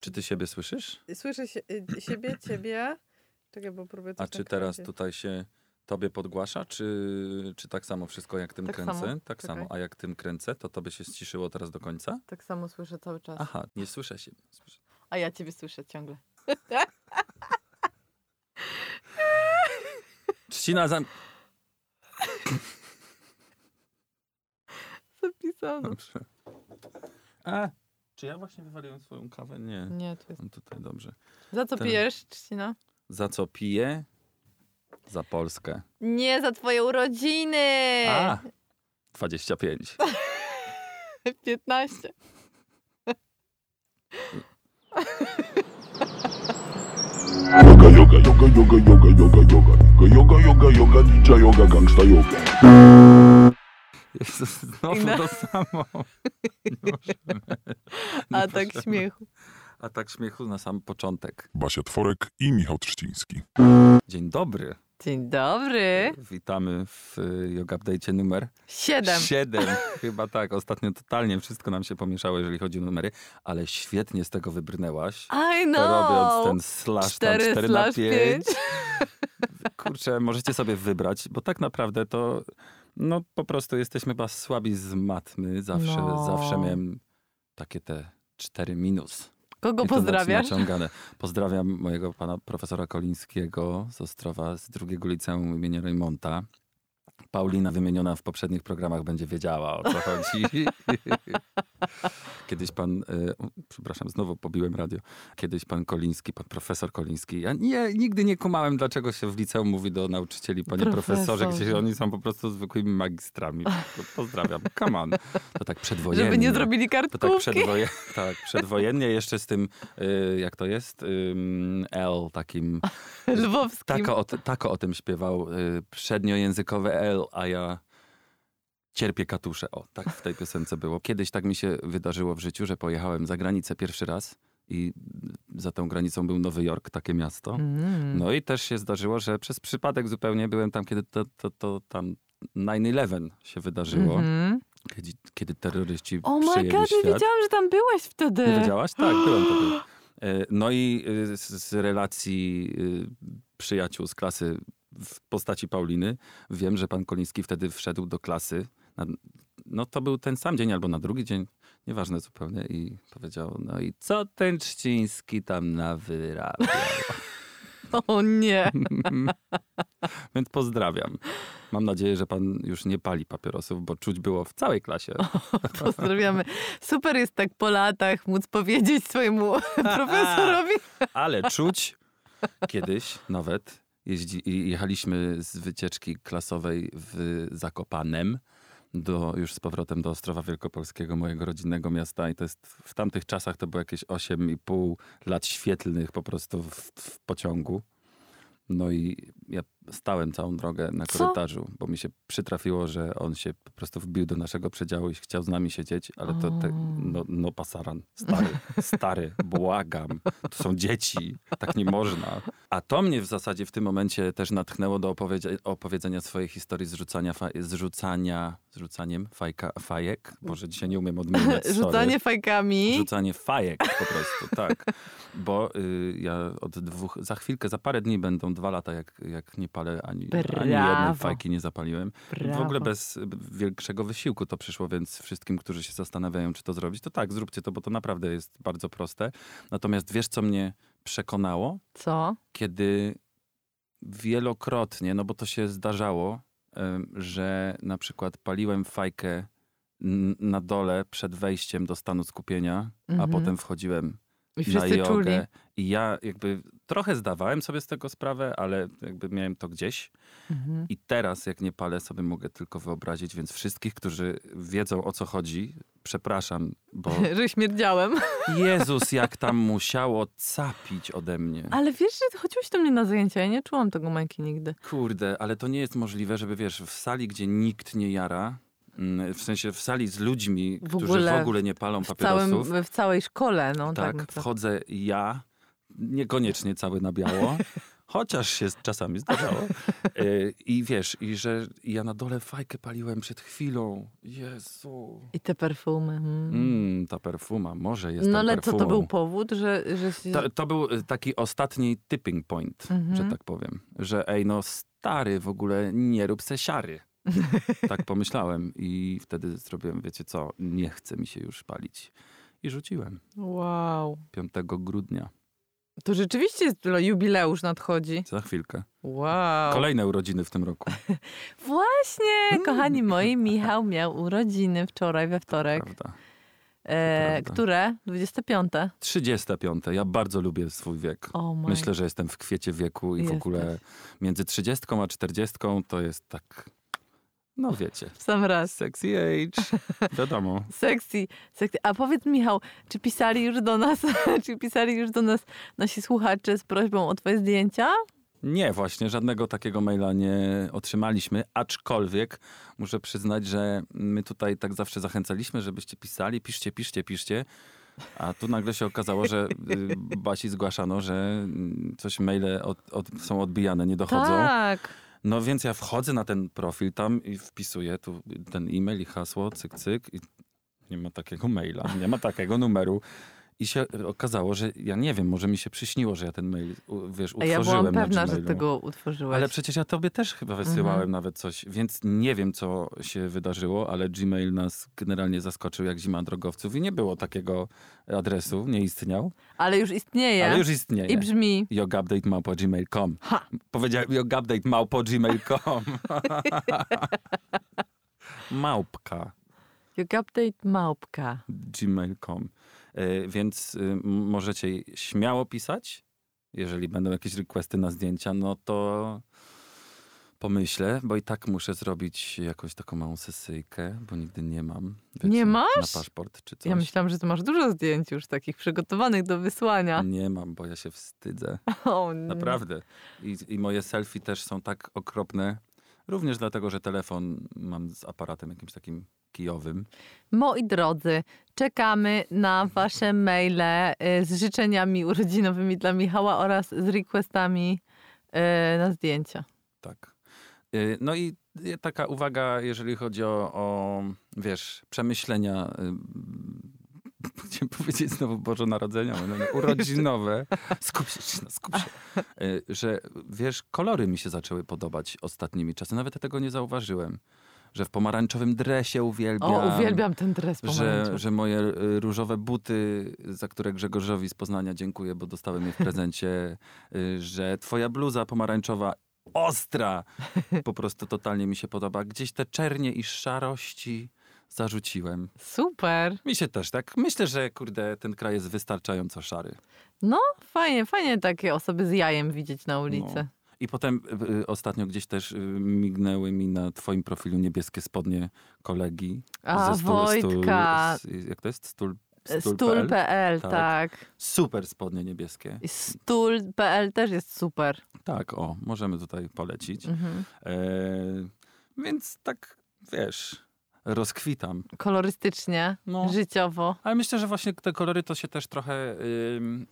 Czy ty siebie słyszysz? Słyszę się, y, siebie, ciebie. Czekaj, bo próbuję A czy teraz tutaj się tobie podgłasza, czy, czy tak samo wszystko jak tym Tak kręcę? samo. Tak Czekaj. samo. A jak tym kręcę, to tobie się ściszyło teraz do końca? Tak samo słyszę cały czas. Aha, nie słyszę siebie. Słyszę. A ja ciebie słyszę ciągle. Trzcina zam... Zapisano. Dobrze. A, czy ja właśnie wywaliłem swoją kawę? Nie. Nie, to jest. No tutaj dobrze. Za co Ten- pijesz, Trzcina? Za co piję? Za Polskę. Nie, za twoje urodziny! A! 25. 15. Yoga, yoga, yoga, yoga, yoga, yoga, yoga, yoga, yoga, yoga, ninja yoga, gangsta yoga. Jezus, znowu I na- to samo. Nie możemy. Nie A tak śmiechu. Atak śmiechu na sam początek. Basia Tworek i Michał Trzciński. Dzień dobry. Dzień dobry. Witamy w y, Yoga Update numer Siedem. 7. Chyba tak. Ostatnio totalnie wszystko nam się pomieszało, jeżeli chodzi o numery, ale świetnie z tego wybrnęłaś. I know. Robiąc ten slash tam 4 4 na slash 5. 5. Kurczę, możecie sobie wybrać, bo tak naprawdę to no po prostu jesteśmy chyba słabi z matmy. Zawsze, No. zawsze miałem takie te 4 minus. Kogo Naciągane. Pozdrawiam mojego pana profesora Kolińskiego z Ostrowa z drugiego liceum imienia Reymonta. Paulina wymieniona w poprzednich programach będzie wiedziała o co chodzi. Kiedyś pan, o, przepraszam, znowu pobiłem radio. Kiedyś pan Koliński, pan profesor Koliński. Ja nie, nigdy nie kumałem, dlaczego się w liceum mówi do nauczycieli, panie profesorze, gdzie oni są po prostu zwykłymi magistrami. Pozdrawiam, come on. To tak przedwojennie. Żeby nie zrobili To tak, kartkówki. przedwoje, tak przedwojennie jeszcze z tym, y, jak to jest, Ym, L takim. Lwowskim. Tako o, tako o tym śpiewał, y, przedniojęzykowe L, a ja cierpię katusze. O, tak w tej piosence było. Kiedyś tak mi się wydarzyło w życiu, że pojechałem za granicę pierwszy raz i za tą granicą był Nowy Jork, takie miasto. Mm. No i też się zdarzyło, że przez przypadek zupełnie byłem tam, kiedy to, to, to tam 9-11 się wydarzyło, Mhm. kiedy, kiedy terroryści Oh my god, nie świat. wiedziałam, że tam byłeś wtedy. Nie wiedziałaś? Tak, byłem wtedy. E, No i y, z, z relacji y, przyjaciół z klasy w postaci Pauliny wiem, że pan Koliński wtedy wszedł do klasy. Na, no to był ten sam dzień albo na drugi dzień, nieważne zupełnie i powiedział, no i co ten Trzciński tam nawyrabiał? O nie. Więc pozdrawiam. Mam nadzieję, że pan już nie pali papierosów, bo czuć było w całej klasie. Pozdrawiamy. Super jest tak po latach móc powiedzieć swojemu profesorowi. Ale czuć kiedyś nawet jeździ, jechaliśmy z wycieczki klasowej w Zakopanem do, już z powrotem do Ostrowa Wielkopolskiego, mojego rodzinnego miasta i to jest w tamtych czasach to było jakieś 8,5 lat świetlnych po prostu w, w pociągu. No i ja stałem całą drogę na Co? korytarzu, bo mi się przytrafiło, że on się po prostu wbił do naszego przedziału i chciał z nami siedzieć, ale to te, no, no pasaran, stary, stary, błagam, to są dzieci, tak nie można. A to mnie w zasadzie w tym momencie też natchnęło do opowiedzi- opowiedzenia swojej historii zrzucania, fa- zrzucania zrzucaniem fajka, fajek, może dzisiaj nie umiem odmieniać. Rzucanie fajkami. Rzucanie fajek po prostu, tak. Bo y, ja od dwóch, za chwilkę, za parę dni będą dwa lata, jak, jak nie palę ani, ani jednej fajki nie zapaliłem. Brawo. W ogóle bez większego wysiłku to przyszło, więc wszystkim, którzy się zastanawiają, czy to zrobić, to tak, zróbcie to, bo to naprawdę jest bardzo proste. Natomiast wiesz, co mnie przekonało? Co? Kiedy wielokrotnie, no bo to się zdarzało, że na przykład paliłem fajkę na dole przed wejściem do stanu skupienia, a Mhm. potem wchodziłem I na wszyscy jogę. czuli. I ja jakby trochę zdawałem sobie z tego sprawę, ale jakby miałem to gdzieś. Mhm. I teraz, jak nie palę, sobie mogę tylko wyobrazić, więc wszystkich, którzy wiedzą o co chodzi, przepraszam, bo Że śmierdziałem. Jezus, jak tam musiało capić ode mnie. Ale wiesz, że chodziłeś do mnie na zajęcia, ja nie czułam tego Majki nigdy. Kurde, ale to nie jest możliwe, żeby wiesz, w sali, gdzie nikt nie jara, w sensie w sali z ludźmi, W którzy w ogóle nie palą W, papierosów, całym, w całej szkole, no tak. tak, naprawdę. wchodzę ja, niekoniecznie cały na biało, chociaż się czasami zdarzało. Y, I wiesz, i że ja na dole fajkę paliłem przed chwilą. Jezu. I te perfumy. Mm. Mm, ta perfuma, może jest No ale co to perfumą. był powód, że, że się... To, to był y, taki ostatni tipping point, Mhm. że tak powiem. Że ej, no stary, w ogóle nie rób se siary. tak pomyślałem i wtedy zrobiłem, wiecie co, nie chce mi się już palić. I rzuciłem Wow. 5 grudnia, To rzeczywiście jest jubileusz nadchodzi. za chwilkę. Wow. Kolejne urodziny w tym roku, Właśnie, kochani moi, Michał miał urodziny wczoraj, we wtorek. prawda? E, które? 25. 35. Ja bardzo lubię swój wiek. O my. Myślę, że jestem w kwiecie wieku i w Jesteś. ogóle między 30 a 40 to jest tak, no wiecie, W sam raz. sexy age, wiadomo. Sexy, sexy. A powiedz Michał, czy pisali już do nas, czy pisali już do nas nasi słuchacze z prośbą o twoje zdjęcia? Nie, właśnie, żadnego takiego maila nie otrzymaliśmy, aczkolwiek muszę przyznać, że my tutaj tak zawsze zachęcaliśmy, żebyście pisali, piszcie, piszcie, piszcie, a tu nagle się okazało, że y, Basi zgłaszano, że mm, coś maile od, od, są odbijane, nie dochodzą. Tak. No więc ja wchodzę na ten profil tam i wpisuję tu ten e-mail i hasło, cyk, cyk i nie ma takiego maila, nie ma takiego numeru. I się okazało, że ja nie wiem, może mi się przyśniło, że ja ten mail, wiesz, A utworzyłem ja byłam na pewna, że Gmailu. ty go utworzyłeś. Ale przecież ja tobie też chyba wysyłałem Mhm. nawet coś, więc nie wiem, co się wydarzyło, ale Gmail nas generalnie zaskoczył jak zima drogowców i nie było takiego adresu, nie istniał, Ale już istnieje. ale już istnieje. I brzmi. Jogupdate.gmail.com Ha! Powiedziałem jogupdate.gmail.com Małpka Update małpka. gmail.com Więc y, możecie śmiało pisać. Jeżeli będą jakieś requesty na zdjęcia, no to pomyślę, bo i tak muszę zrobić jakąś taką małą sesyjkę, bo nigdy nie mam. Nie masz? Na paszport czy coś. Ja myślałam, że ty masz dużo zdjęć już takich przygotowanych do wysłania. Nie mam, bo ja się wstydzę. Naprawdę. I, I moje selfie też są tak okropne. Również dlatego, że telefon mam z aparatem jakimś takim kijowym. Moi drodzy, czekamy na wasze maile y, z życzeniami urodzinowymi dla Michała oraz z requestami y, na zdjęcia. Tak. Y, No i taka uwaga, jeżeli chodzi o, o wiesz, przemyślenia, chciałem powiedzieć znowu bożonarodzeniowe, no nie, urodzinowe, skup się, skup się, że wiesz, kolory mi się zaczęły podobać ostatnimi czasy, nawet ja tego nie zauważyłem, że w pomarańczowym dresie uwielbiam. O, uwielbiam ten dres Że, pomarańczowy. że moje y, różowe buty, za które Grzegorzowi z Poznania dziękuję, bo dostałem je w prezencie, y, że twoja bluza pomarańczowa ostra po prostu totalnie mi się podoba. Gdzieś te czernie i szarości zarzuciłem. Super. Mi się też tak. Myślę, że kurde, ten kraj jest wystarczająco szary. No, fajnie, fajnie takie osoby z jajem widzieć na ulicy. No. I potem y, ostatnio gdzieś też y, mignęły mi na twoim profilu niebieskie spodnie kolegi. A, ze Wojtka. jak to jest? Stul, Stul.pl, Stul.pl? tak. Tak. Super spodnie niebieskie. Stul.pl też jest super. Tak, o, możemy tutaj polecić. Mhm. E, więc tak, wiesz, rozkwitam. Kolorystycznie, No. życiowo. Ale myślę, że właśnie te kolory to się też trochę, ym,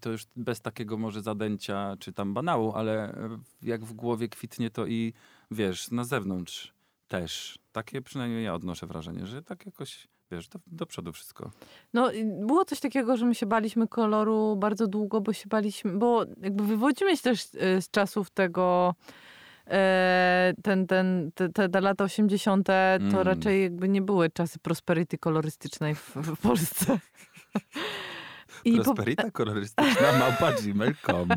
to już bez takiego może zadęcia czy tam banału, ale y, jak w głowie kwitnie to i wiesz, na zewnątrz też. Takie przynajmniej ja odnoszę wrażenie, że tak jakoś, wiesz, do, do przodu wszystko. No, było coś takiego, że my się baliśmy koloru bardzo długo, bo się baliśmy, bo jakby wywodzimy się też e, z czasów tego, ten, ten, te, te, te lata 80. to Mm. raczej jakby nie były czasy prosperity kolorystycznej w, w Polsce. I po, Prosperita kolorystyczna małpa gmail.com.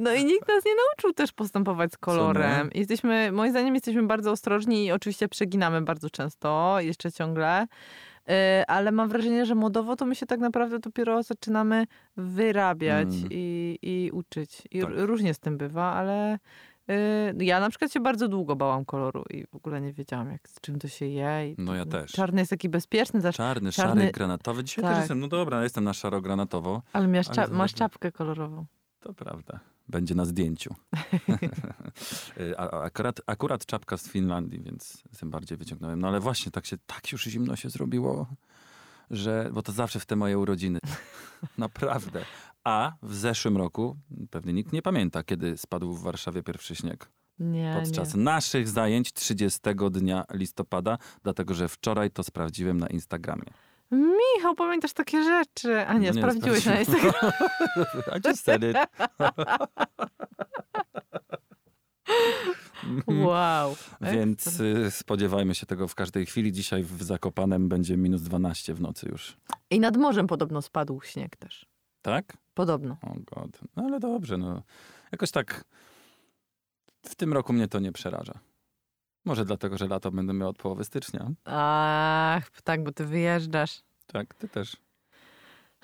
no i nikt nas nie nauczył też postępować z kolorem. Jesteśmy, moim zdaniem jesteśmy bardzo ostrożni i oczywiście przeginamy bardzo często, jeszcze ciągle. E, Ale mam wrażenie, że modowo to my się tak naprawdę dopiero zaczynamy wyrabiać Mm. i, i uczyć. I Tak. różnie z tym bywa, ale e, ja na przykład się bardzo długo bałam koloru i w ogóle nie wiedziałam, jak, z czym to się je. No ja też. Czarny jest taki bezpieczny, zawsze, Czarny, Czarny- szary, granatowy. Dzisiaj tak. też jestem, no dobra, jestem na szaro-granatowo. ale masz, ale cza- masz czapkę kolorową. To prawda. Będzie na zdjęciu. Y, a akurat, akurat czapka z Finlandii, więc tym bardziej wyciągnąłem. No ale właśnie, tak się, tak już zimno się zrobiło, że, bo to zawsze w te moje urodziny. Naprawdę. A w zeszłym roku, pewnie nikt nie pamięta, kiedy spadł w Warszawie pierwszy śnieg. Nie, Podczas nie. naszych zajęć 30 dnia listopada, dlatego że wczoraj to sprawdziłem na Instagramie. Michał, pamiętasz takie rzeczy. A nie, Nie, sprawdziłeś na. Instagramie. I just said it. Wow. Więc y, spodziewajmy się tego w każdej chwili. Dzisiaj w Zakopanem będzie minus 12 w nocy już. I nad morzem podobno spadł śnieg też. Tak? Podobno. O god. No ale dobrze, no. Jakoś tak w tym roku mnie to nie przeraża. Może dlatego, że lato będę miał od połowy stycznia. Ach, tak, bo ty wyjeżdżasz. Tak, ty też.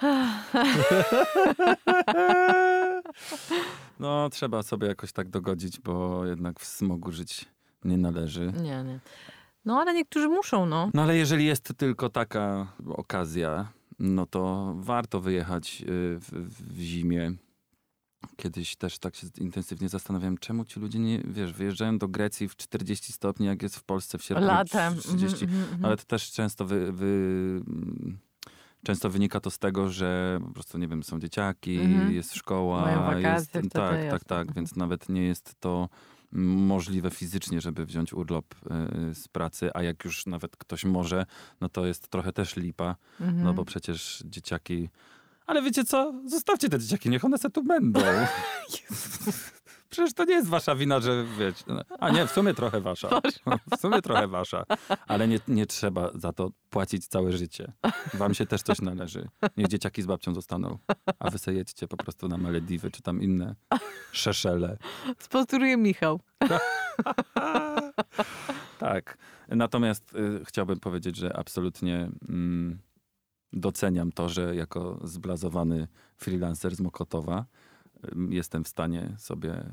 No, trzeba sobie jakoś tak dogodzić, bo jednak w smogu żyć nie należy. Nie, nie. No ale niektórzy muszą, no. No ale jeżeli jest tylko taka okazja, no to warto wyjechać y, w, w zimie. Kiedyś też tak się intensywnie zastanawiałem, czemu ci ludzie nie, wiesz, wyjeżdżają do Grecji w 40 stopni, jak jest w Polsce w sierpniu Latem. 30. Mhm, mhm, Ale to też często wy, wy, mm, często wynika to z tego, że po prostu, nie wiem, są dzieciaki, Mhm. jest szkoła. Mają wakacje jest, Tak, tak, jasne. tak, więc nawet nie jest to możliwe fizycznie, żeby wziąć urlop y, z pracy, a jak już nawet ktoś może, no to jest trochę też lipa, Mhm. no bo przecież dzieciaki... Ale wiecie co? Zostawcie te dzieciaki, niech one se tu będą. Przecież to nie jest wasza wina, że wiecie. no, A nie, w sumie trochę wasza. W sumie trochę wasza. Ale nie, nie trzeba za to płacić całe życie. Wam się też coś należy. Niech dzieciaki z babcią zostaną. A wy se po prostu na Malediwy, czy tam inne szeszele. Sponsoruje Michał. Tak. Natomiast y, chciałbym powiedzieć, że absolutnie mm, doceniam to, że jako zblazowany freelancer z Mokotowa jestem w stanie sobie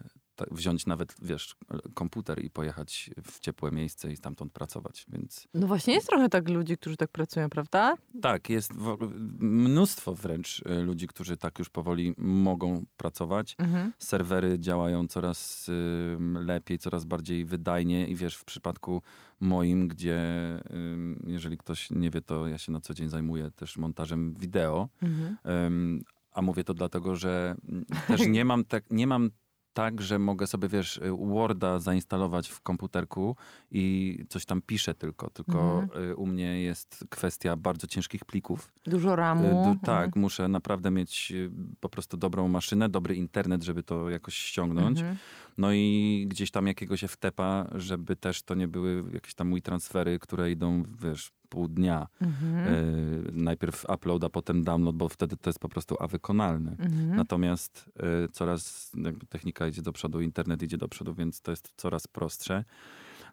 wziąć nawet, wiesz, komputer i pojechać w ciepłe miejsce i stamtąd pracować. Więc No właśnie jest trochę tak ludzi, którzy tak pracują, prawda? tak, jest mnóstwo wręcz y, ludzi, którzy tak już powoli mogą pracować. Mhm. serwery działają coraz ym, lepiej, coraz bardziej wydajnie i wiesz, w przypadku moim, gdzie ym, jeżeli ktoś nie wie, to ja się na co dzień zajmuję też montażem wideo, Mhm. A mówię to dlatego, że też nie mam tak, nie mam tak, że mogę sobie, wiesz, Worda zainstalować w komputerku i coś tam piszę tylko. Tylko Mhm. y, u mnie jest kwestia bardzo ciężkich plików. Dużo Y, ramu. du- Mhm. Tak, muszę naprawdę mieć y, po prostu dobrą maszynę, dobry internet, żeby to jakoś ściągnąć. Mhm. No i gdzieś tam jakiegoś wtepa, żeby też to nie były jakieś tam mój transfery, które idą, wiesz, pół dnia. Mhm. Y, najpierw upload, a potem download, bo wtedy to jest po prostu awykonalne. Mhm. Natomiast y, coraz technika idzie do przodu, internet idzie do przodu, więc to jest coraz prostsze.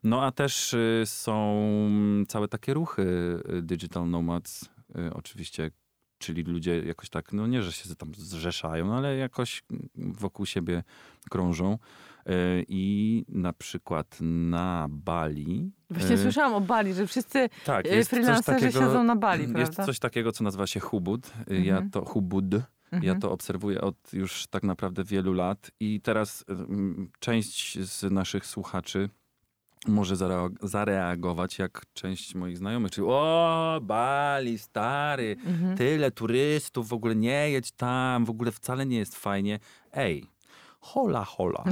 No a też y, są całe takie ruchy y, digital nomads, y, oczywiście, czyli ludzie jakoś tak, no nie, że się tam zrzeszają, no ale jakoś wokół siebie krążą. Y, I na przykład na Bali. Właśnie y, słyszałam o Bali, że wszyscy tak, jest coś freelancerzy takiego, siedzą na Bali, jest prawda? coś takiego, co nazywa się Hubud. Y, Ja Mhm. to Hubud. Ja Mhm. to obserwuję od już tak naprawdę wielu lat i teraz część z naszych słuchaczy może zareag- zareagować jak część moich znajomych, czyli o, Bali, stary, Mhm. tyle turystów, w ogóle nie jedź tam, w ogóle wcale nie jest fajnie. Ej, hola, hola.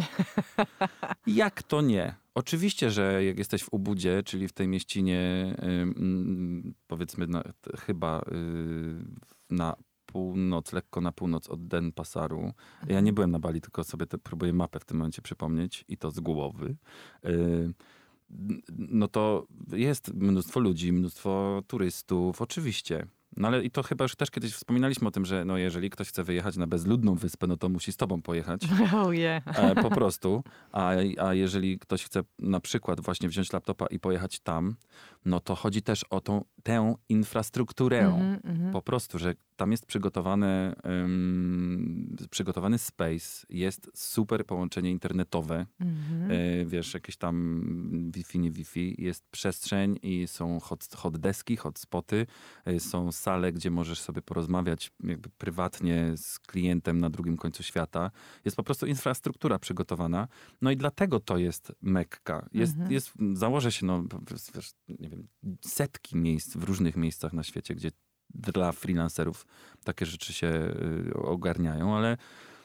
Jak to nie? Oczywiście, że jak jesteś w Ubudzie, czyli w tej mieścinie, powiedzmy na, chyba y, na północ, lekko na północ od Denpasaru. Ja nie byłem na Bali, tylko sobie te, próbuję mapę w tym momencie przypomnieć i to z głowy. Y, no to jest mnóstwo ludzi, mnóstwo turystów, oczywiście. No ale i to chyba już też kiedyś wspominaliśmy o tym, że no jeżeli ktoś chce wyjechać na bezludną wyspę, no to musi z tobą pojechać. Oh yeah. E, po prostu. A, a jeżeli ktoś chce na przykład właśnie wziąć laptopa i pojechać tam, no to chodzi też o tą, tę infrastrukturę. Mhm, mhm. Po prostu, że tam jest przygotowane, ym, przygotowany space, jest super połączenie internetowe, Mhm. y, wiesz, jakieś tam Wi-Fi, nie Wi-Fi, jest przestrzeń i są hot, hot deski, hotspoty, y, są sale, gdzie możesz sobie porozmawiać jakby prywatnie z klientem na drugim końcu świata. Jest po prostu infrastruktura przygotowana. No i dlatego to jest Mekka. Jest, Mhm. jest założę się, no, wiesz, nie wiem, setki miejsc w różnych miejscach na świecie, gdzie dla freelancerów takie rzeczy się y, ogarniają, ale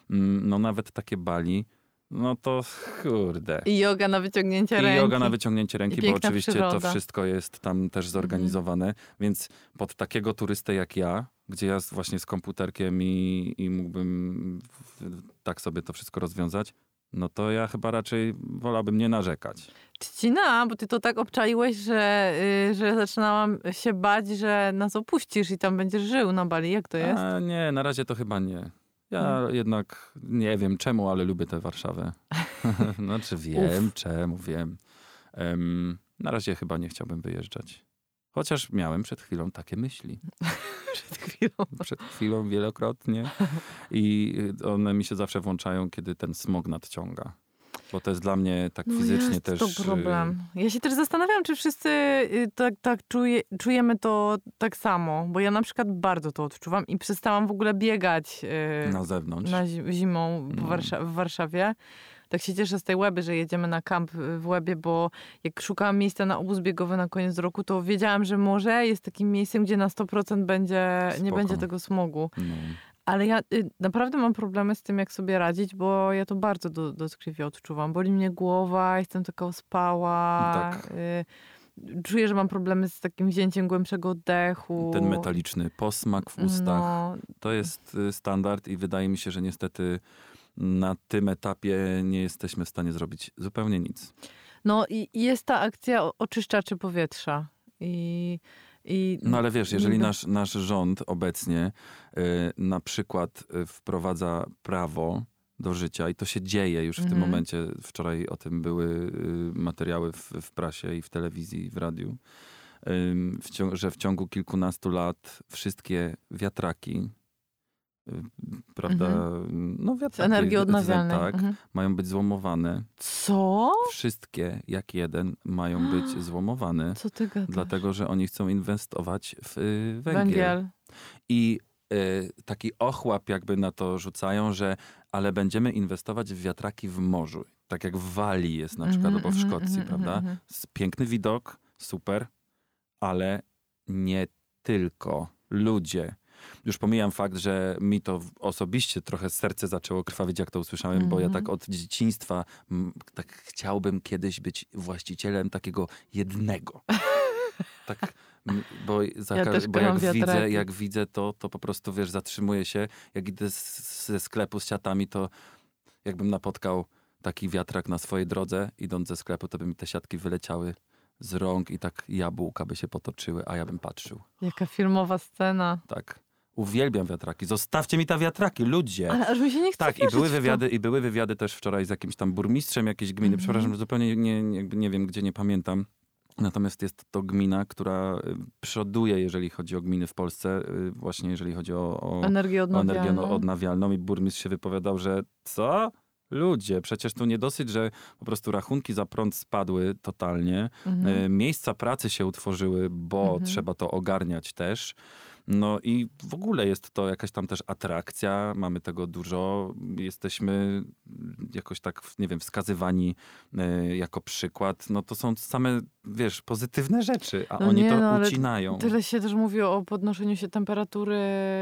mm, no nawet takie Bali, no to kurde. I yoga na wyciągnięcie I ręki. yoga na wyciągnięcie ręki, bo oczywiście przyroda. to wszystko jest tam też zorganizowane, więc pod takiego turystę jak ja, gdzie ja właśnie z komputerkiem i, i mógłbym tak sobie to wszystko rozwiązać, no to ja chyba raczej wolałbym nie narzekać. Trzcina, bo ty to tak obczaiłeś, że, y, że zaczynałam się bać, że nas opuścisz i tam będziesz żył na Bali. Jak to jest? A, nie, na razie to chyba nie. Ja No. jednak nie wiem czemu, ale lubię tę Warszawę. znaczy wiem czemu, wiem. Em, na razie chyba nie chciałbym wyjeżdżać. Chociaż miałem przed chwilą takie myśli. Przed chwilą. Przed chwilą wielokrotnie. I y, one mi się zawsze włączają, kiedy ten smog nadciąga. Bo to jest dla mnie tak No fizycznie jest też. to y, problem. Ja się też zastanawiam, czy wszyscy y, tak, tak czuje, czujemy to tak samo. Bo ja na przykład bardzo to odczuwam i przestałam w ogóle biegać Na zewnątrz. na zi- zimą w, No. Warsza- w Warszawie. Tak się cieszę z tej Łeby, że jedziemy na kamp w Łebie, bo jak szukałam miejsca na obóz biegowy na koniec roku, to wiedziałam, że morze jest takim miejscem, gdzie na 100% będzie, nie będzie tego smogu. No. Ale ja y, naprawdę mam problemy z tym, jak sobie radzić, bo ja to bardzo do, dotkliwie odczuwam. Boli mnie głowa, jestem taka ospała. Tak. Y, czuję, że mam problemy z takim wzięciem głębszego oddechu. Ten metaliczny posmak w ustach. No, To jest y, standard i wydaje mi się, że niestety na tym etapie nie jesteśmy w stanie zrobić zupełnie nic. no i jest ta akcja oczyszczaczy powietrza. I, i No ale wiesz, jeżeli niby- nasz, nasz rząd obecnie y, na przykład y, wprowadza prawo do życia i to się dzieje już w tym Mhm. momencie, wczoraj o tym były y, materiały w, w prasie i w telewizji i w radiu, w ciągu, że w ciągu kilkunastu lat wszystkie wiatraki, y, prawda, no z wiatraki, energii odnawialnej. tak, Mhm. mają być złomowane. Co? Wszystkie jak jeden mają być złomowane. Co ty gadasz? Dlatego, że oni chcą inwestować w y, węgiel. Węgiel. I y, taki ochłap jakby na to rzucają, że ale będziemy inwestować w wiatraki w morzu. Tak jak w Walii jest na przykład, Mhm, albo w mhm, Szkocji, mhm, prawda? mhm. Piękny widok, super, ale nie tylko ludzie. Już pomijam fakt, że mi to osobiście trochę serce zaczęło krwawić, jak to usłyszałem, bo ja Mhm. tak od dzieciństwa m, tak chciałbym kiedyś być właścicielem takiego jednego. Tak, bo, za, Ja bo jak widzę, jak widzę to, to po prostu, wiesz, zatrzymuję się. Jak idę z, ze sklepu z siatami, to jakbym napotkał taki wiatrak na swojej drodze, idąc ze sklepu, to by mi te siatki wyleciały z rąk i tak jabłka by się potoczyły, a ja bym patrzył. Jaka filmowa scena. Tak. Uwielbiam wiatraki. Zostawcie mi te wiatraki, ludzie. Ale aż mi się nie chce Tak, i były, wywiady, i były wywiady też wczoraj z jakimś tam burmistrzem jakiejś gminy. Mhm. Przepraszam, zupełnie nie, nie, nie wiem, gdzie nie pamiętam. Natomiast jest to gmina, która y, przoduje, jeżeli chodzi o gminy w Polsce, y, właśnie jeżeli chodzi o, o, Energię o energię odnawialną. odnawialną. I burmistrz się wypowiadał, że co? Ludzie, przecież tu nie dosyć, że po prostu rachunki za prąd spadły totalnie. Mhm. E, Miejsca pracy się utworzyły, bo Mhm. trzeba to ogarniać też. No i w ogóle jest to jakaś tam też atrakcja, mamy tego dużo, jesteśmy jakoś tak, nie wiem, wskazywani e, jako przykład. No to są same, wiesz, pozytywne rzeczy, a No oni nie, to no, ucinają. Tyle się też mówi o podnoszeniu się temperatury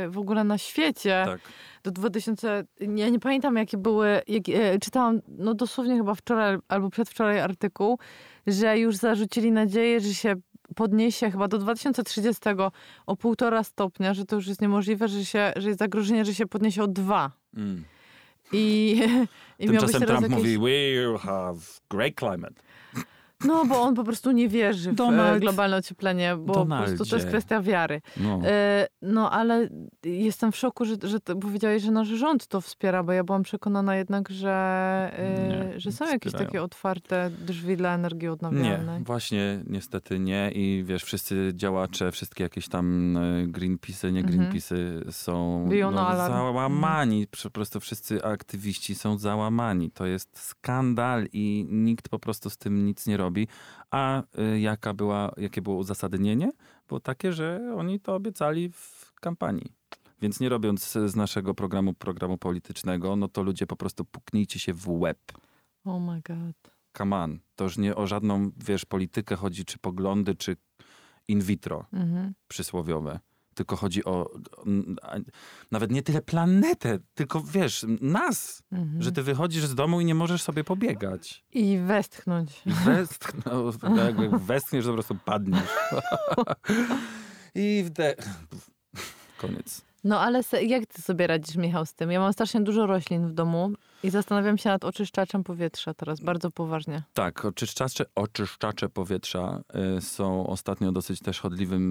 w ogóle na świecie. Tak. Do 2000, ja nie pamiętam jakie były, jak, e, czytałam no dosłownie chyba wczoraj albo przedwczoraj artykuł, że już zarzucili nadzieję, że się podniesie chyba do 2030 o półtora stopnia, że to już jest niemożliwe, że, się, że jest zagrożenie, że się podniesie o dwa. Mm. I, i Tymczasem Trump jakieś... mówi, we'll have great climate. No, bo on po prostu nie wierzy w Donald- e, globalne ocieplenie, bo po prostu to jest Donaldzie. kwestia wiary. No. E, No, ale jestem w szoku, że, że to powiedziałeś, że nasz rząd to wspiera, bo ja byłam przekonana jednak, że, e, Nie, że są nie jakieś wspierają. takie otwarte drzwi dla energii Nie, odnawialnej. właśnie niestety nie i wiesz, wszyscy działacze, wszystkie jakieś tam e, Greenpeace'y, nie Mhm. Greenpeace'y są Biją no, załamani, po prostu wszyscy aktywiści są załamani. To jest skandal i nikt po prostu z tym nic nie robi. A y, jaka była, jakie było uzasadnienie? Było takie, że oni to obiecali w kampanii. Więc nie robiąc z naszego programu programu politycznego, no to ludzie po prostu puknijcie się w łeb Oh my god. come on, to już nie o żadną, wiesz, politykę chodzi, czy poglądy, czy in vitro Mhm. przysłowiowe. Tylko chodzi o nawet nie tyle planetę, tylko wiesz, nas, Mhm. że ty wychodzisz z domu i nie możesz sobie pobiegać. I westchnąć. I westchnął, jakby westchniesz, to po prostu padniesz. I wde... Koniec. No ale se, jak ty sobie radzisz, Michał, z tym? Ja mam strasznie dużo roślin w domu i zastanawiam się nad oczyszczaczem powietrza teraz, bardzo poważnie. Tak, oczyszczacze, oczyszczacze powietrza y, są ostatnio dosyć też chodliwym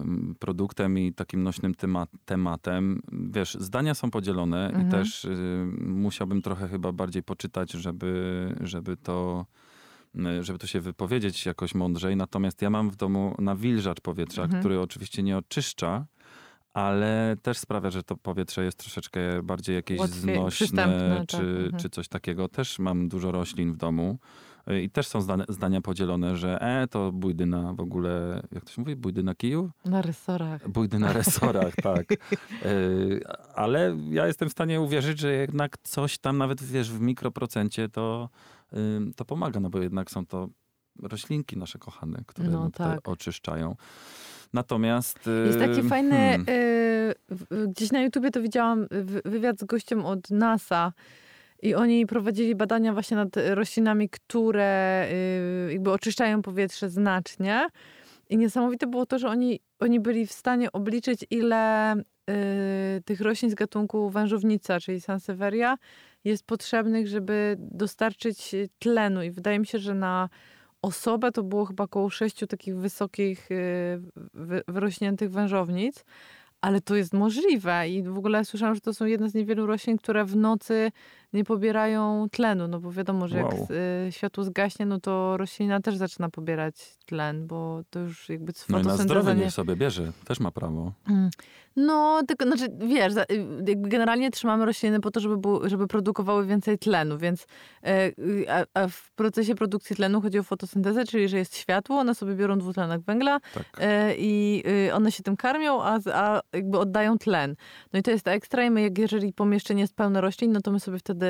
mm, produktem i takim nośnym tema, tematem. Wiesz, zdania są podzielone Mhm. i też y, musiałbym trochę chyba bardziej poczytać, żeby, żeby to y, żeby to się wypowiedzieć jakoś mądrzej. Natomiast ja mam w domu nawilżacz powietrza, Mhm. który oczywiście nie oczyszcza, ale też sprawia, że to powietrze jest troszeczkę bardziej jakieś Łatwiej- znośne, przystępne, tak, czy, mhm. czy coś takiego. Też mam dużo roślin w domu. Y, I też są zdania podzielone, że e, to bójdyna w ogóle, jak to się mówi, bójdyna kiju? Na resorach. Bójdy na resorach, tak. Y, Ale ja jestem w stanie uwierzyć, że jednak coś tam, nawet wiesz, w mikroprocencie to, to pomaga, no bo jednak są to roślinki nasze kochane, które No no, tak. oczyszczają. Natomiast... y, Jest taki fajny, hmm, y, gdzieś na YouTubie to widziałam wy- wywiad z gościem od NASA i oni prowadzili badania właśnie nad roślinami, które y, jakby oczyszczają powietrze znacznie. I niesamowite było to, że oni, oni byli w stanie obliczyć, ile y, tych roślin z gatunku wężownica, czyli Sansevieria, jest potrzebnych, żeby dostarczyć tlenu. I wydaje mi się, że na osobę to było chyba około sześciu takich wysokich, y, wy, wyrośniętych wężownic. Ale to jest możliwe i w ogóle słyszałam, że to są jedne z niewielu roślin, które w nocy nie pobierają tlenu, no bo wiadomo, że Wow. jak y, światło zgaśnie, no to roślina też zaczyna pobierać tlen, bo to już jakby No i na zdrowie nie... niech sobie bierze, też ma prawo. Mm. No, tylko, znaczy, wiesz, y, jakby generalnie trzymamy rośliny po to, żeby, było, żeby produkowały więcej tlenu, więc e, y, a, a w procesie produkcji tlenu chodzi o fotosyntezę, czyli że jest światło, one sobie biorą dwutlenek węgla Tak. e, i one się tym karmią, a, a jakby oddają tlen. No i to jest ekstra i my, jak jeżeli pomieszczenie jest pełne roślin, no to my sobie wtedy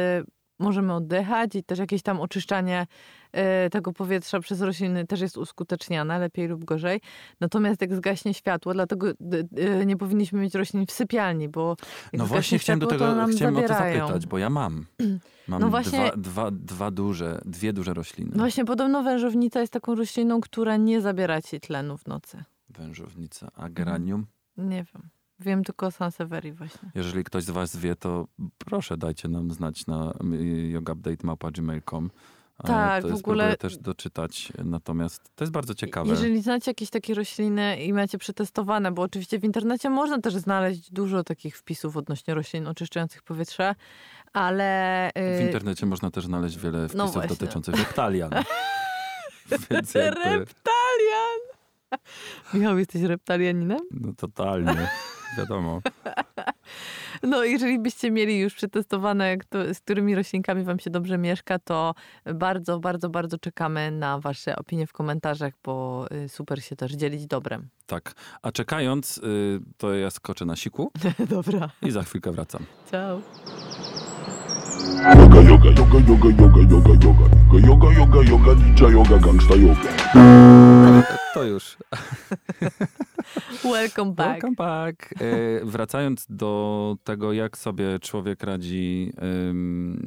możemy oddychać i też jakieś tam oczyszczanie e, tego powietrza przez rośliny też jest uskuteczniane, lepiej lub gorzej. Natomiast jak zgaśnie światło, dlatego d- nie powinniśmy mieć roślin w sypialni, bo No właśnie chciałem do światło, to tego, chciałem o to zapytać, bo ja mam. Mam No właśnie- dwa, dwa, dwa duże, dwie duże rośliny. No właśnie, podobno wężownica jest taką rośliną, która nie zabiera ci tlenu w nocy. Wężownica, a geranium? Nie wiem. Wiem tylko o Sansevierii właśnie. Jeżeli ktoś z was wie, to proszę dajcie nam znać na y, yogupdate.gmail.com. A Tak, to w ogóle- też doczytać, natomiast to jest bardzo ciekawe. Jeżeli znacie jakieś takie rośliny i macie przetestowane, bo oczywiście w internecie można też znaleźć dużo takich wpisów odnośnie roślin oczyszczających powietrze, ale... W y, internecie można też znaleźć wiele wpisów właśnie. dotyczących reptalian. Więc jakby, Reptalian! Michał, jesteś reptalianinem? no totalnie, wiadomo. No, jeżeli byście mieli już przetestowane, jak to, z którymi roślinkami wam się dobrze mieszka, to bardzo, bardzo, bardzo czekamy na wasze opinie w komentarzach, bo y, super się też dzielić dobrem. Tak, a czekając, y, to ja skoczę na siku Dobra, i za chwilkę wracam. ciao. Yoga, yoga, yoga, yoga, yoga, yoga, yoga. Yoga, yoga, yoga, ninja yoga, gangsta yoga. To już. Welcome back. Welcome back. E, wracając do tego, jak sobie człowiek radzi,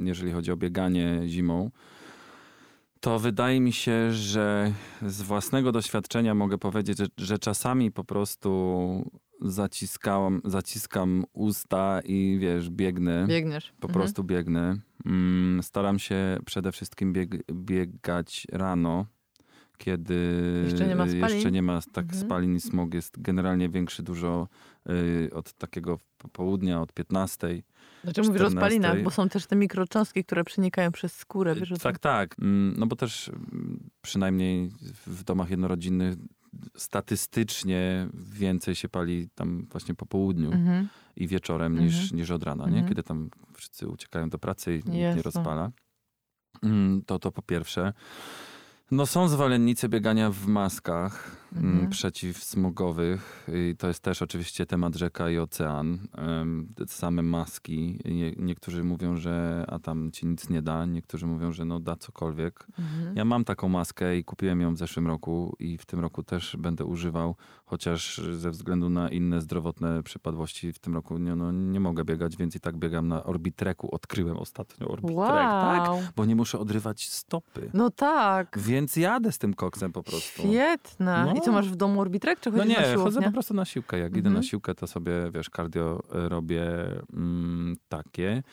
jeżeli chodzi o bieganie zimą, to wydaje mi się, że z własnego doświadczenia mogę powiedzieć, że, że czasami po prostu zaciskałam, zaciskam usta i wiesz, biegnę. Biegniesz. Po Mhm. prostu biegnę. Mm, staram się przede wszystkim bieg, biegać rano, kiedy Jeszcze nie ma spalin. jeszcze nie ma tak Mhm. spalin i smog jest generalnie większy dużo y, od takiego popołudnia, od 15. Znaczy mówisz o 14. spalinach, bo są też te mikrocząstki, które przenikają przez skórę. Wiesz, o tym? tak, tak. Mm, No bo też mm, przynajmniej w domach jednorodzinnych statystycznie więcej się pali tam właśnie po południu Mhm. i wieczorem niż, Mhm. niż od rana, Mhm. nie? Kiedy tam wszyscy uciekają do pracy i nikt nie rozpala. Mm, To to po pierwsze. No są zwolennicy biegania w maskach. mm, Mhm. przeciwsmogowych. I to jest też oczywiście temat rzeka i ocean. Same maski. Nie, niektórzy mówią, że a tam ci nic nie da. Niektórzy mówią, że no da cokolwiek. Mhm. Ja mam taką maskę i kupiłem ją w zeszłym roku i w tym roku też będę używał, chociaż ze względu na inne zdrowotne przypadłości w tym roku nie, no, nie mogę biegać, więc i tak biegam na Orbitreku. Odkryłem ostatnio Orbitrek, tak? Wow. Bo nie muszę odrywać stopy. No tak. Więc jadę z tym koksem po prostu. Świetne. I co, No. masz w domu orbitrek, czy No chodzisz na nie, siłownię? chodzę po prostu na siłkę. Jak idę Mhm. na siłkę, to sobie, wiesz, cardio y, robię mm, takie.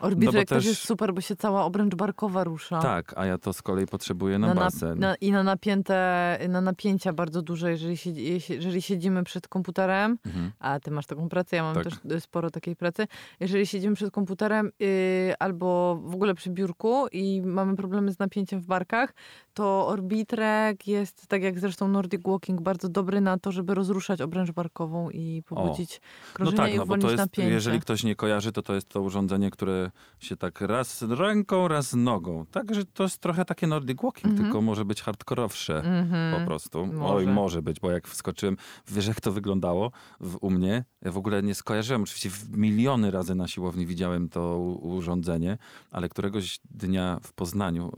Orbitrek no też jest super, bo się cała obręcz barkowa rusza. Tak, a ja to z kolei potrzebuję na, basen. na, I na napięte, na napięcia bardzo duże, jeżeli, siedzi, jeżeli siedzimy przed komputerem, Mhm. a ty masz taką pracę, ja mam Tak. też sporo takiej pracy. Jeżeli siedzimy przed komputerem y, albo w ogóle przy biurku i mamy problemy z napięciem w barkach, to orbitrek jest, tak jak zresztą Nordic Walking, bardzo dobry na to, żeby rozruszać obręcz barkową i pobudzić No krążenie tak, i no bo uwolnić to jest, napięcie. jeżeli ktoś nie kojarzy, to to jest to urządzenie, które się tak raz ręką, raz nogą. Także to jest trochę takie Nordic Walking, Mhm. tylko może być hardkorowsze. Mhm. Po prostu. Może. Oj, może być, bo jak wskoczyłem, wiesz jak to wyglądało w, u mnie? Ja w ogóle nie skojarzyłem, oczywiście miliony razy na siłowni widziałem to urządzenie, ale któregoś dnia w Poznaniu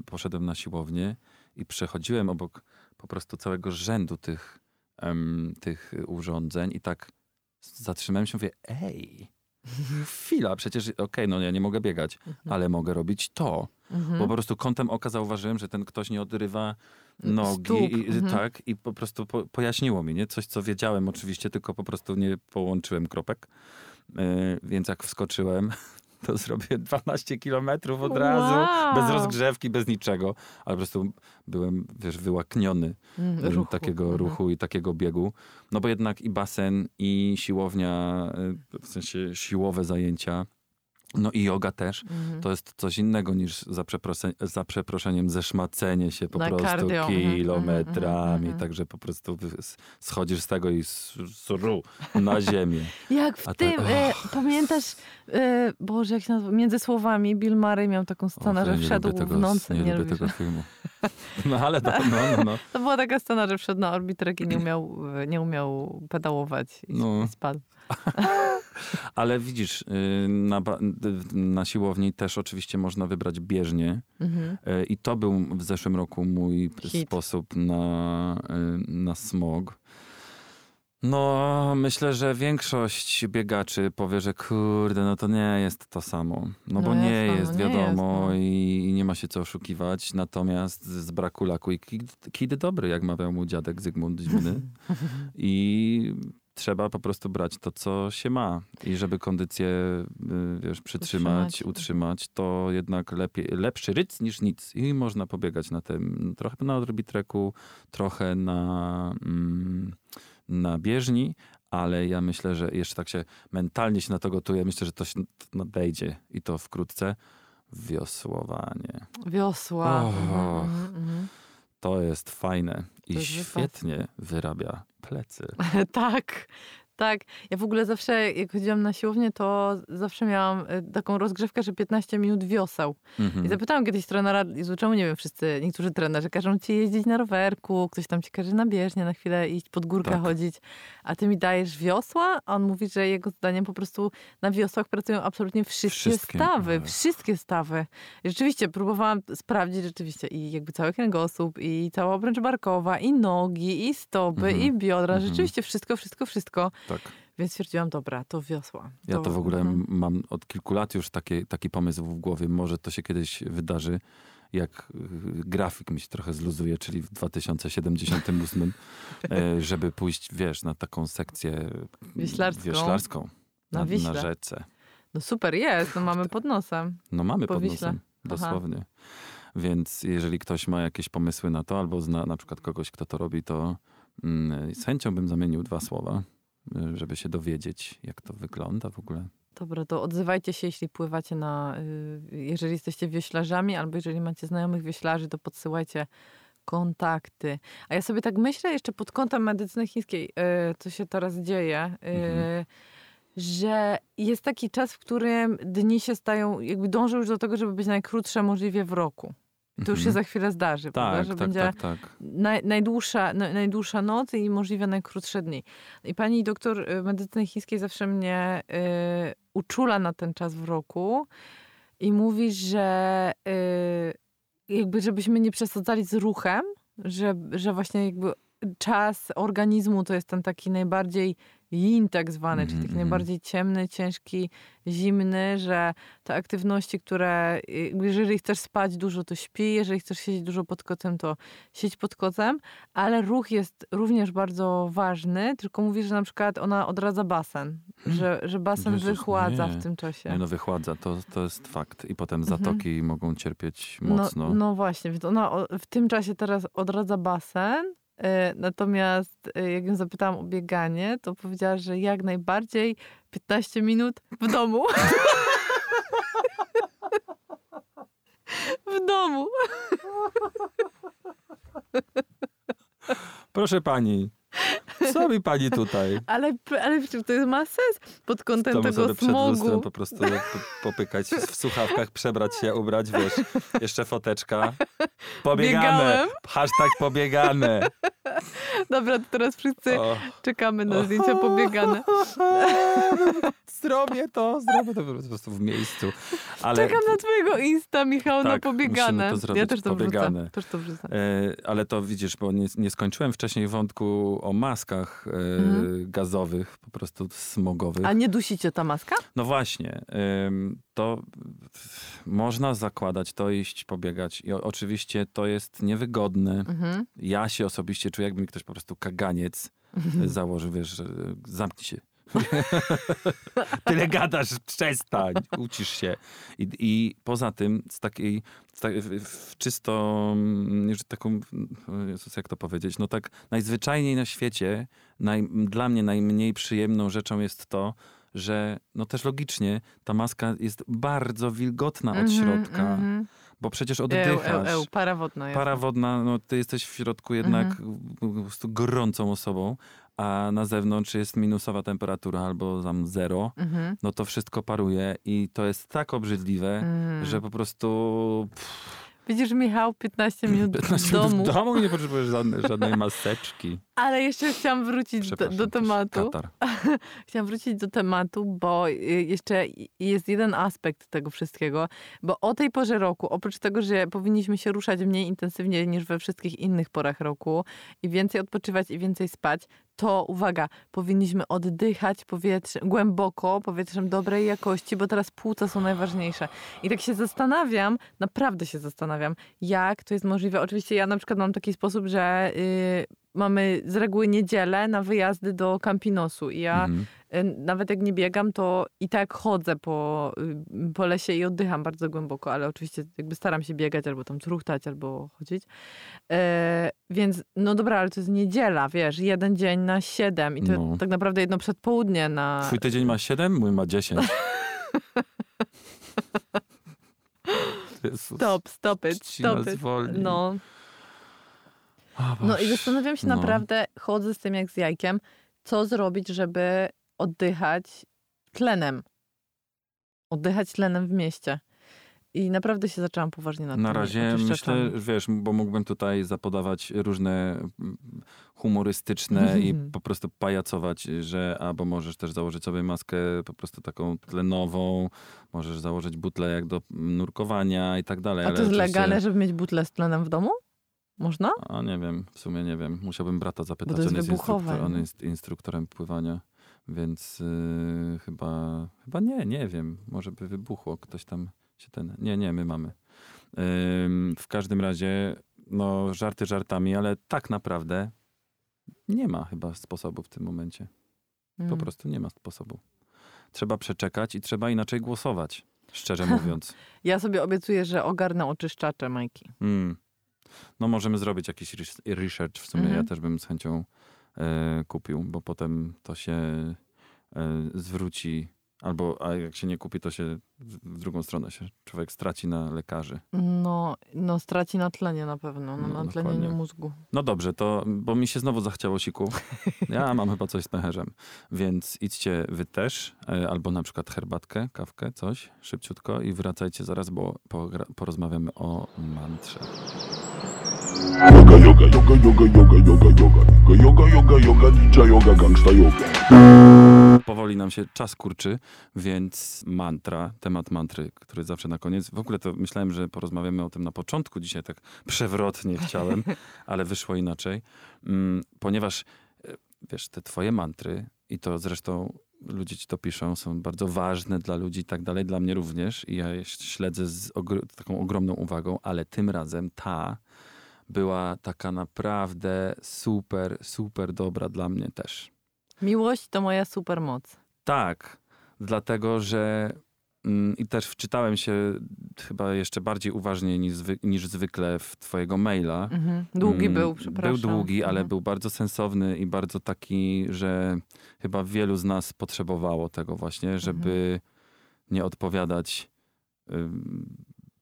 y, poszedłem na siłownię i przechodziłem obok po prostu całego rzędu tych, tych urządzeń i tak zatrzymałem się i mówię, ej, chwila, przecież okej, no ja nie mogę biegać, ale mogę robić to. Mhm. Bo po prostu kątem oka zauważyłem, że ten ktoś nie odrywa nogi. I, mhm. Tak, i po prostu po, pojaśniło mi, nie? Coś, co wiedziałem oczywiście, tylko po prostu nie połączyłem kropek. Yy, więc jak wskoczyłem, to zrobię 12 kilometrów od razu, Wow. bez rozgrzewki, bez niczego. Ale po prostu byłem, wiesz, wyłakniony Mm, ruchu. takiego Mhm. ruchu i takiego biegu. No bo jednak i basen, i siłownia, y, w sensie siłowe zajęcia, no i yoga też. Mhm. To jest coś innego niż za, przeprosze, za przeproszeniem zeszmacenie się po Na prostu cardio. Mhm, kilometrami. mhm, mhm. Także po prostu schodzisz z tego i sru na ziemię. Jak w A tym, tak- e, pamiętasz, e, Boże, jak się nazywa, między słowami Bill Murray miał taką scenę, ja że wszedł tego, w nocy. Nie, Nie lubię tego filmu. No ale to, no, no, no. To była taka scena, że wszedł na orbitrek i nie umiał, nie umiał pedałować i, No. spadł. Ale widzisz, y, na, ba- na siłowni też oczywiście można wybrać bieżnię. Mhm. E, I to był w zeszłym roku mój Hit. sposób na, y, na smog. No, myślę, że większość biegaczy powie, że kurde, no to nie jest to samo. No, No bo nie no, jest, nie wiadomo, jest, no. i, nie ma się co oszukiwać. Natomiast z braku laku i kid, kid dobry, jak mawiał mu dziadek Zygmunt Zimny. I trzeba po prostu brać to, co się ma. I żeby kondycję, y, wiesz, przytrzymać, Utrzymać. utrzymać, to jednak lepiej, lepszy ryc niż nic. I można pobiegać na tym, trochę na odrobitreku, trochę na, mm, na bieżni, ale ja myślę, że jeszcze tak się mentalnie się na to gotuję. Myślę, że to się nadejdzie i to wkrótce. Wiosłowanie. Wiosła. Och. Mhm, mhm, mhm. To jest fajne i świetnie wyrabia plecy. tak, tak. Ja w ogóle zawsze, jak chodziłam na siłownię, to zawsze miałam e, taką rozgrzewkę, że 15 minut wioseł. Mhm. I zapytałam kiedyś trenera, Jezu, czemu nie wiem, wszyscy, niektórzy trenerzy każą ci jeździć na rowerku, ktoś tam ci każe na bieżnię na chwilę iść pod górkę Tak. chodzić, a ty mi dajesz wiosła? A on mówi, że jego zdaniem po prostu na wiosłach pracują absolutnie wszystkie, Wszystkie, stawy, tak. wszystkie stawy. I rzeczywiście próbowałam sprawdzić rzeczywiście i jakby cały kręgosłup, i cała obręcz barkowa, i nogi, i stopy, Mhm. i biodra, Mhm. rzeczywiście wszystko, wszystko, wszystko. Tak. Więc stwierdziłam, dobra, to wiosła. Ja to w ogóle mhm. mam od kilku lat już taki, taki pomysł w głowie. Może to się kiedyś wydarzy, jak y, grafik mi się trochę zluzuje, czyli w 2078, e, żeby pójść, wiesz, na taką sekcję Wioślarską. wioślarską Na na, Wiśle. na rzece. No super jest, no mamy pod nosem. No mamy Po pod Wiśle. nosem, Aha. dosłownie. Więc jeżeli ktoś ma jakieś pomysły na to, albo zna na przykład kogoś, kto to robi, to mm, z chęcią bym zamienił dwa słowa, żeby się dowiedzieć, jak to wygląda w ogóle. Dobra, to odzywajcie się, jeśli pływacie na, y, jeżeli jesteście wioślarzami, albo jeżeli macie znajomych wioślarzy, to podsyłajcie kontakty. A ja sobie tak myślę jeszcze pod kątem medycyny chińskiej, y, co się teraz dzieje, y, Mhm. że jest taki czas, w którym dni się stają, jakby dążą już do tego, żeby być najkrótsze możliwie w roku. To już się za chwilę zdarzy? Tak, że tak, będzie tak, tak. naj, najdłuższa, na, najdłuższa noc i możliwie najkrótsze dni. I pani doktor y, medycyny chińskiej zawsze mnie y, uczula na ten czas w roku i mówi, że y, jakby żebyśmy nie przesadzali z ruchem, że, że właśnie jakby czas organizmu to jest ten taki najbardziej yin tak zwany, czyli taki Mhm, najbardziej ciemny, ciężki, zimny, że te aktywności, które jeżeli chcesz spać dużo, to śpi, jeżeli chcesz siedzieć dużo pod kocem, to siedź pod kocem, ale ruch jest również bardzo ważny, tylko mówi, że na przykład ona odradza basen, że, że basen Jezus, wychładza nie. w tym czasie. Nie, no wychładza, to, to jest fakt. I potem Mhm. zatoki mogą cierpieć mocno. No, no właśnie, więc ona w tym czasie teraz odradza basen. Y, Natomiast y, jak ją zapytałam o bieganie, to powiedziała, że jak najbardziej 15 minut w domu. w domu. Proszę pani, co mi pani tutaj? Ale, ale to ma sens pod kątem tego sobie przed lustrem smogu. po prostu po- popykać w słuchawkach, przebrać się, ubrać, wiesz, jeszcze foteczka. Pobiegane. Biegałem. Hashtag pobiegane. Dobra, to teraz wszyscy O. czekamy na zdjęcia pobiegane. Zrobię to, zrobię to po prostu w miejscu. Ale, Czekam na twojego Insta, Michał, na Tak, pobiegane. musimy to zrobić, ja też to pobiegane. wrzucę. Też to wrzucę. e, ale to widzisz, bo nie, nie skończyłem wcześniej wątku o maskach e, Mhm. gazowych, po prostu smogowych. A nie dusicie ta maska? No właśnie, to można zakładać to, iść pobiegać. I o, oczywiście to jest niewygodne. Mhm. Ja się osobiście czuję, jakby mi ktoś po prostu kaganiec założył, wiesz, zamknij się. Tyle gadasz, przestań, ucisz się. I, i poza tym, z takiej, z tak, w, czysto, mm, już taką, Jezus, jak to powiedzieć, no tak najzwyczajniej na świecie, naj, dla mnie najmniej przyjemną rzeczą jest to, że no też logicznie ta maska jest bardzo wilgotna od Mhm, środka, mhm. Bo przecież Eł, oddychasz. eł, eł, para wodna jest. Para wodna, no ty jesteś w środku jednak Mhm. po prostu gorącą osobą, a na zewnątrz jest minusowa temperatura albo tam zero, Mhm. no to wszystko paruje i to jest tak obrzydliwe, Mm. że po prostu Widzisz, Michał, 15 minut 15 w minut domu. w domu nie potrzebujesz żadnej, żadnej maseczki. Ale jeszcze chciałam wrócić do, do tematu. Chciałam wrócić do tematu, bo y, jeszcze jest jeden aspekt tego wszystkiego, bo o tej porze roku, oprócz tego, że powinniśmy się ruszać mniej intensywnie niż we wszystkich innych porach roku i więcej odpoczywać i więcej spać, to uwaga, powinniśmy oddychać powietrzem, głęboko, powietrzem dobrej jakości, bo teraz płuca są najważniejsze. I tak się zastanawiam, naprawdę się zastanawiam, jak to jest możliwe. Oczywiście ja na przykład mam taki sposób, że y, mamy z reguły niedzielę na wyjazdy do Campinosu i ja Mhm. y, nawet jak nie biegam, to i tak chodzę po, y, po lesie i oddycham bardzo głęboko, ale oczywiście jakby staram się biegać albo tam truchtać, albo chodzić. E, więc no dobra, ale to jest niedziela, wiesz, jeden dzień na siedem i to No. tak naprawdę jedno przedpołudnie na... Twój tydzień ma 7, mój ma 10. Jezus. Stop, stop it, stop it. No. No i zastanawiam się No. naprawdę, chodzę z tym jak z jajkiem, co zrobić, żeby oddychać tlenem. Oddychać tlenem w mieście. I naprawdę się zaczęłam poważnie nad Na razie myślę, wiesz, bo mógłbym tutaj zapodawać różne mm, humorystyczne i po prostu pajacować, że albo możesz też założyć sobie maskę po prostu taką tlenową, możesz założyć butlę jak do nurkowania i tak dalej. A to jest legalne, żeby mieć butlę z tlenem w domu? Można? A nie wiem, w sumie nie wiem. Musiałbym brata zapytać. jest on, jest wybuchowe, instruktor, on nie? jest instruktorem pływania, więc yy, chyba, chyba nie, nie wiem. Może by wybuchło, ktoś tam się ten... Nie, nie, my mamy. Ym, w każdym razie, no żarty żartami, ale tak naprawdę nie ma chyba sposobu w tym momencie. Po Mm. prostu nie ma sposobu. Trzeba przeczekać i trzeba inaczej głosować, szczerze mówiąc. Ja sobie obiecuję, że ogarnę oczyszczacze, Majki. Mm. No możemy zrobić jakiś res- research w sumie. Mhm. Ja też bym z chęcią e, kupił, bo potem to się e, zwróci Albo, a jak się nie kupi, to się w drugą stronę się człowiek straci na lekarzy. No, no straci na tlenie na pewno, no, No, na tlenieniu mózgu. No dobrze, to, bo mi się znowu zachciało siku. Ja mam chyba coś z pęcherzem. Więc idźcie wy też, e, albo na przykład herbatkę, kawkę, coś, szybciutko i wracajcie zaraz, bo porozmawiamy o mantrze. Yoga, yoga, yoga, yoga, yoga, yoga, yoga. Yoga, yoga, yoga, ninja yoga, gangsta yoga. Powoli nam się czas kurczy, więc mantra, temat mantry, który zawsze na koniec. W ogóle to myślałem, że porozmawiamy o tym na początku. Dzisiaj tak przewrotnie chciałem, ale wyszło inaczej. Mm, Ponieważ, e, wiesz, te twoje mantry i to zresztą ludzie ci to piszą, są bardzo ważne dla ludzi i tak dalej, dla mnie również. I ja je śledzę z ogr- taką ogromną uwagą, ale tym razem ta była taka naprawdę super, super dobra dla mnie też. Miłość to moja supermoc. Tak, dlatego że mm, i też wczytałem się chyba jeszcze bardziej uważnie niż, zwy, niż zwykle w twojego maila. Mhm. Długi Mm, był, przepraszam. Był długi, ale Mhm. był bardzo sensowny i bardzo taki, że chyba wielu z nas potrzebowało tego właśnie, żeby Mhm. nie odpowiadać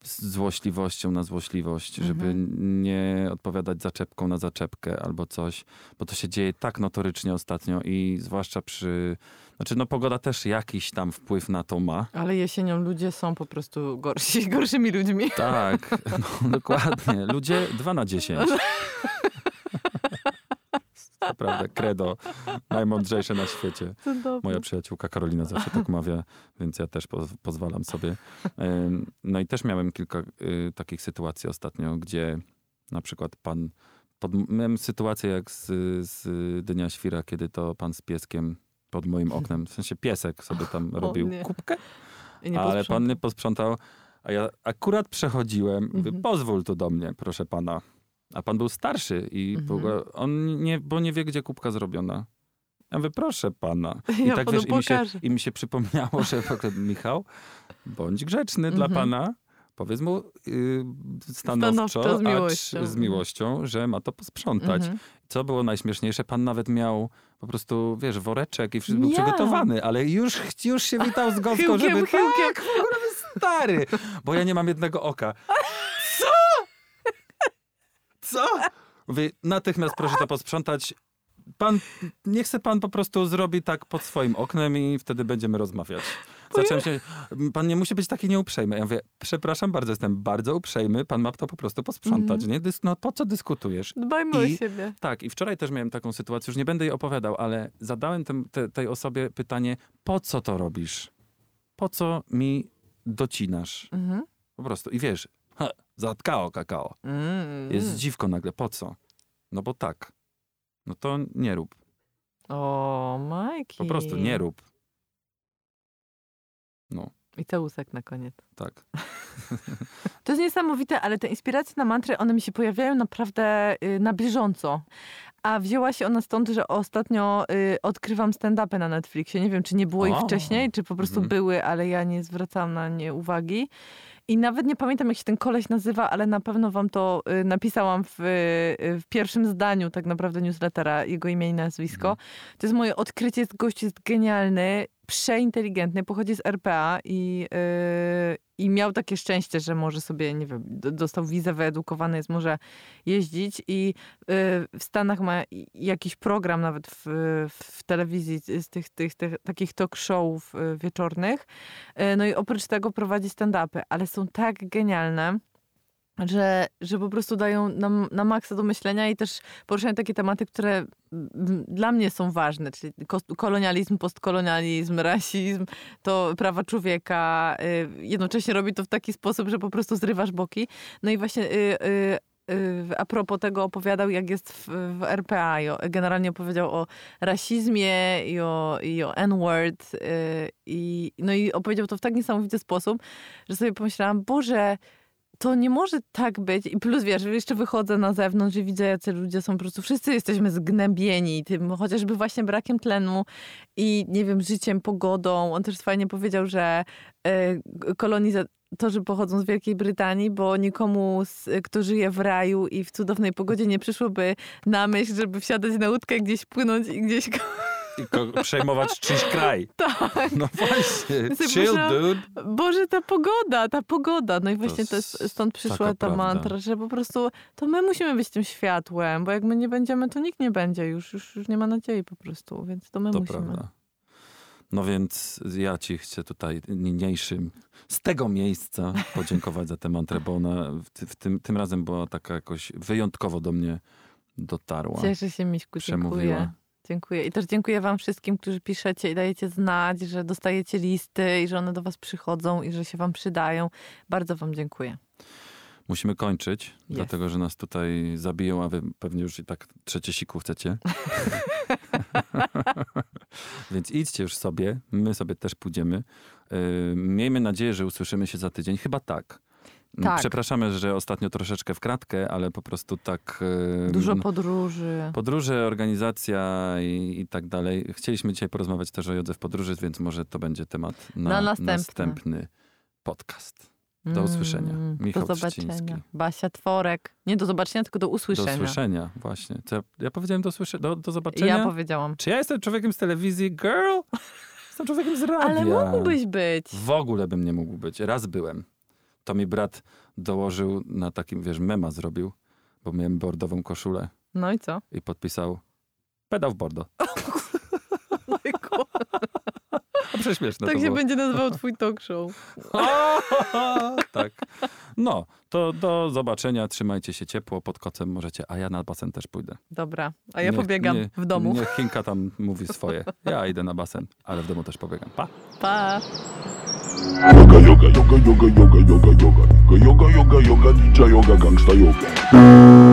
z złośliwością na złośliwość, żeby Mhm. nie odpowiadać zaczepką na zaczepkę albo coś, bo to się dzieje tak notorycznie ostatnio i zwłaszcza przy, znaczy no pogoda też jakiś tam wpływ na to ma. Ale jesienią ludzie są po prostu gorsi, gorszymi ludźmi. Tak, no, dokładnie. Ludzie 2 na 10. Naprawdę, credo. Najmądrzejsze na świecie. Moja przyjaciółka Karolina zawsze tak mawia, więc ja też poz pozwalam sobie. No i też miałem kilka y, takich sytuacji ostatnio, gdzie na przykład pan. Pod, miałem sytuację jak z, z Dnia Świra, kiedy to pan z pieskiem pod moim oknem, w sensie piesek sobie tam O robił nie. kubkę, nie ale pan nie posprzątał. A ja akurat przechodziłem, mówię, Mhm. pozwól tu do mnie, proszę pana. A pan był starszy i Mhm. on nie, bo nie wie, gdzie kubka zrobiona. Ja mówię, proszę pana. I Ja tak wiesz, i mi, się, i mi się przypomniało, że Michał, bądź grzeczny dla Mhm. pana. Powiedz mu yy, stanowczo, Stanowczo, z miłością. z miłością, że ma to posprzątać. Mhm. Co było najśmieszniejsze, pan nawet miał po prostu, wiesz, woreczek i wszystko był przygotowany, ale już, już się witał z gąską, żeby chyłkiem. tak, w ogóle stary, bo ja nie mam jednego oka. Co? Mówię, natychmiast proszę to posprzątać. Pan, niech se pan po prostu zrobi tak pod swoim oknem i wtedy będziemy rozmawiać. Zacząłem się, pan nie musi być taki nieuprzejmy. Ja mówię, przepraszam bardzo, jestem bardzo uprzejmy, pan ma to po prostu posprzątać, Mhm. nie? Dys- No po co dyskutujesz? Dbajmy o I- siebie. Tak, i wczoraj też miałem taką sytuację, już nie będę jej opowiadał, ale zadałem tem, te, tej osobie pytanie, po co to robisz? Po co mi docinasz? Mhm. Po prostu. I wiesz, ha, zatkao kakao. Mm. Jest dziwko nagle, po co? No bo tak. No to nie rób. O, Majki. Po prostu nie rób. No, I całusek na koniec. tak. To jest niesamowite, ale te inspiracje na mantry, one mi się pojawiają naprawdę y, na bieżąco. A wzięła się ona stąd, że ostatnio y, odkrywam stand-upy na Netflixie. Nie wiem, czy nie było ich O, wcześniej, czy po prostu mhm. były, ale ja nie zwracałam na nie uwagi. I nawet nie pamiętam, jak się ten koleś nazywa, ale na pewno wam to y, napisałam w, y, w pierwszym zdaniu tak naprawdę newslettera, jego imię i nazwisko. To jest moje odkrycie, gość jest genialny, przeinteligentny, pochodzi z RPA i, yy, i miał takie szczęście, że może sobie, nie wiem, dostał wizę, wyedukowany jest, może jeździć i yy, w Stanach ma jakiś program nawet w, w telewizji z tych, tych, tych takich talk showów yy, wieczornych. Yy, no i oprócz tego prowadzi stand-upy, ale są tak genialne, że, że po prostu dają nam na maksa do myślenia i też poruszają takie tematy, które dla mnie są ważne, czyli ko- kolonializm, postkolonializm, rasizm, to prawa człowieka. y, Jednocześnie robi to w taki sposób, że po prostu zrywasz boki. No i właśnie y, y, a propos tego opowiadał, jak jest w, w RPA. I o, generalnie opowiedział o rasizmie i o, i o N-word. I, no i opowiedział to w tak niesamowity sposób, że sobie pomyślałam, Boże, to nie może tak być. I plus wiesz, jeszcze wychodzę na zewnątrz i widzę, jacy ludzie są po prostu, wszyscy jesteśmy zgnębieni tym, chociażby właśnie brakiem tlenu i nie wiem, życiem, pogodą. On też fajnie powiedział, że e, kolonizatorzy pochodzą z Wielkiej Brytanii, bo nikomu, z, kto żyje w raju i w cudownej pogodzie nie przyszłoby na myśl, żeby wsiadać na łódkę, gdzieś płynąć i gdzieś przejmować czyjś kraj. Tak. No właśnie, Sobie chill dude. Boże, ta pogoda, ta pogoda. No i właśnie to jest, stąd przyszła ta mantra, że po prostu to my musimy być tym światłem, bo jak my nie będziemy, to nikt nie będzie już, już, już nie ma nadziei po prostu, więc to my To musimy. prawda. No więc ja ci chcę tutaj niniejszym z tego miejsca podziękować za tę mantrę, bo ona w, w tym, tym razem była taka jakoś wyjątkowo do mnie dotarła. Cieszę się, Miśku, Przemówiła. Dziękuję. I też dziękuję wam wszystkim, którzy piszecie i dajecie znać, że dostajecie listy i że one do was przychodzą i że się wam przydają. Bardzo wam dziękuję. Musimy kończyć, dlatego że nas tutaj zabiją, a wy pewnie już i tak trzecie siku chcecie. Więc idźcie już sobie, my sobie też pójdziemy. Yy, miejmy nadzieję, że usłyszymy się za tydzień. Chyba tak. Tak. Przepraszamy, że ostatnio troszeczkę w kratkę, ale po prostu tak... yy, Dużo podróży. Podróże, organizacja i, i tak dalej. Chcieliśmy dzisiaj porozmawiać też o jodze w podróży, więc może to będzie temat na, Na następny. następny podcast. Do usłyszenia. Mm, Michał do zobaczenia. Basia Tworek. Nie do zobaczenia, tylko do usłyszenia. Do usłyszenia, właśnie. Ja, ja powiedziałem do, słysze, do, do zobaczenia? Ja powiedziałam. Czy ja jestem człowiekiem z telewizji? Girl! Jestem człowiekiem z radia. Ale mógłbyś być. W ogóle bym nie mógł być. Raz byłem. To mi brat dołożył na takim, wiesz, mema zrobił, bo miałem bordową koszulę No i co? i podpisał pedał w bordo. A prześmieszne tak to się było. będzie nazywał twój talk show. tak. No, to do zobaczenia. Trzymajcie się ciepło. Pod kocem możecie, a ja na basen też pójdę. Dobra, a ja Niech- pobiegam nie- w domu. Niech Chinka tam mówi swoje. Ja idę na basen, ale w domu też pobiegam. Pa! Pa! Yoga, yoga, yoga, yoga, yoga, yoga, yoga, yoga, yoga, yoga, yoga, ninja yoga, gangsta yoga.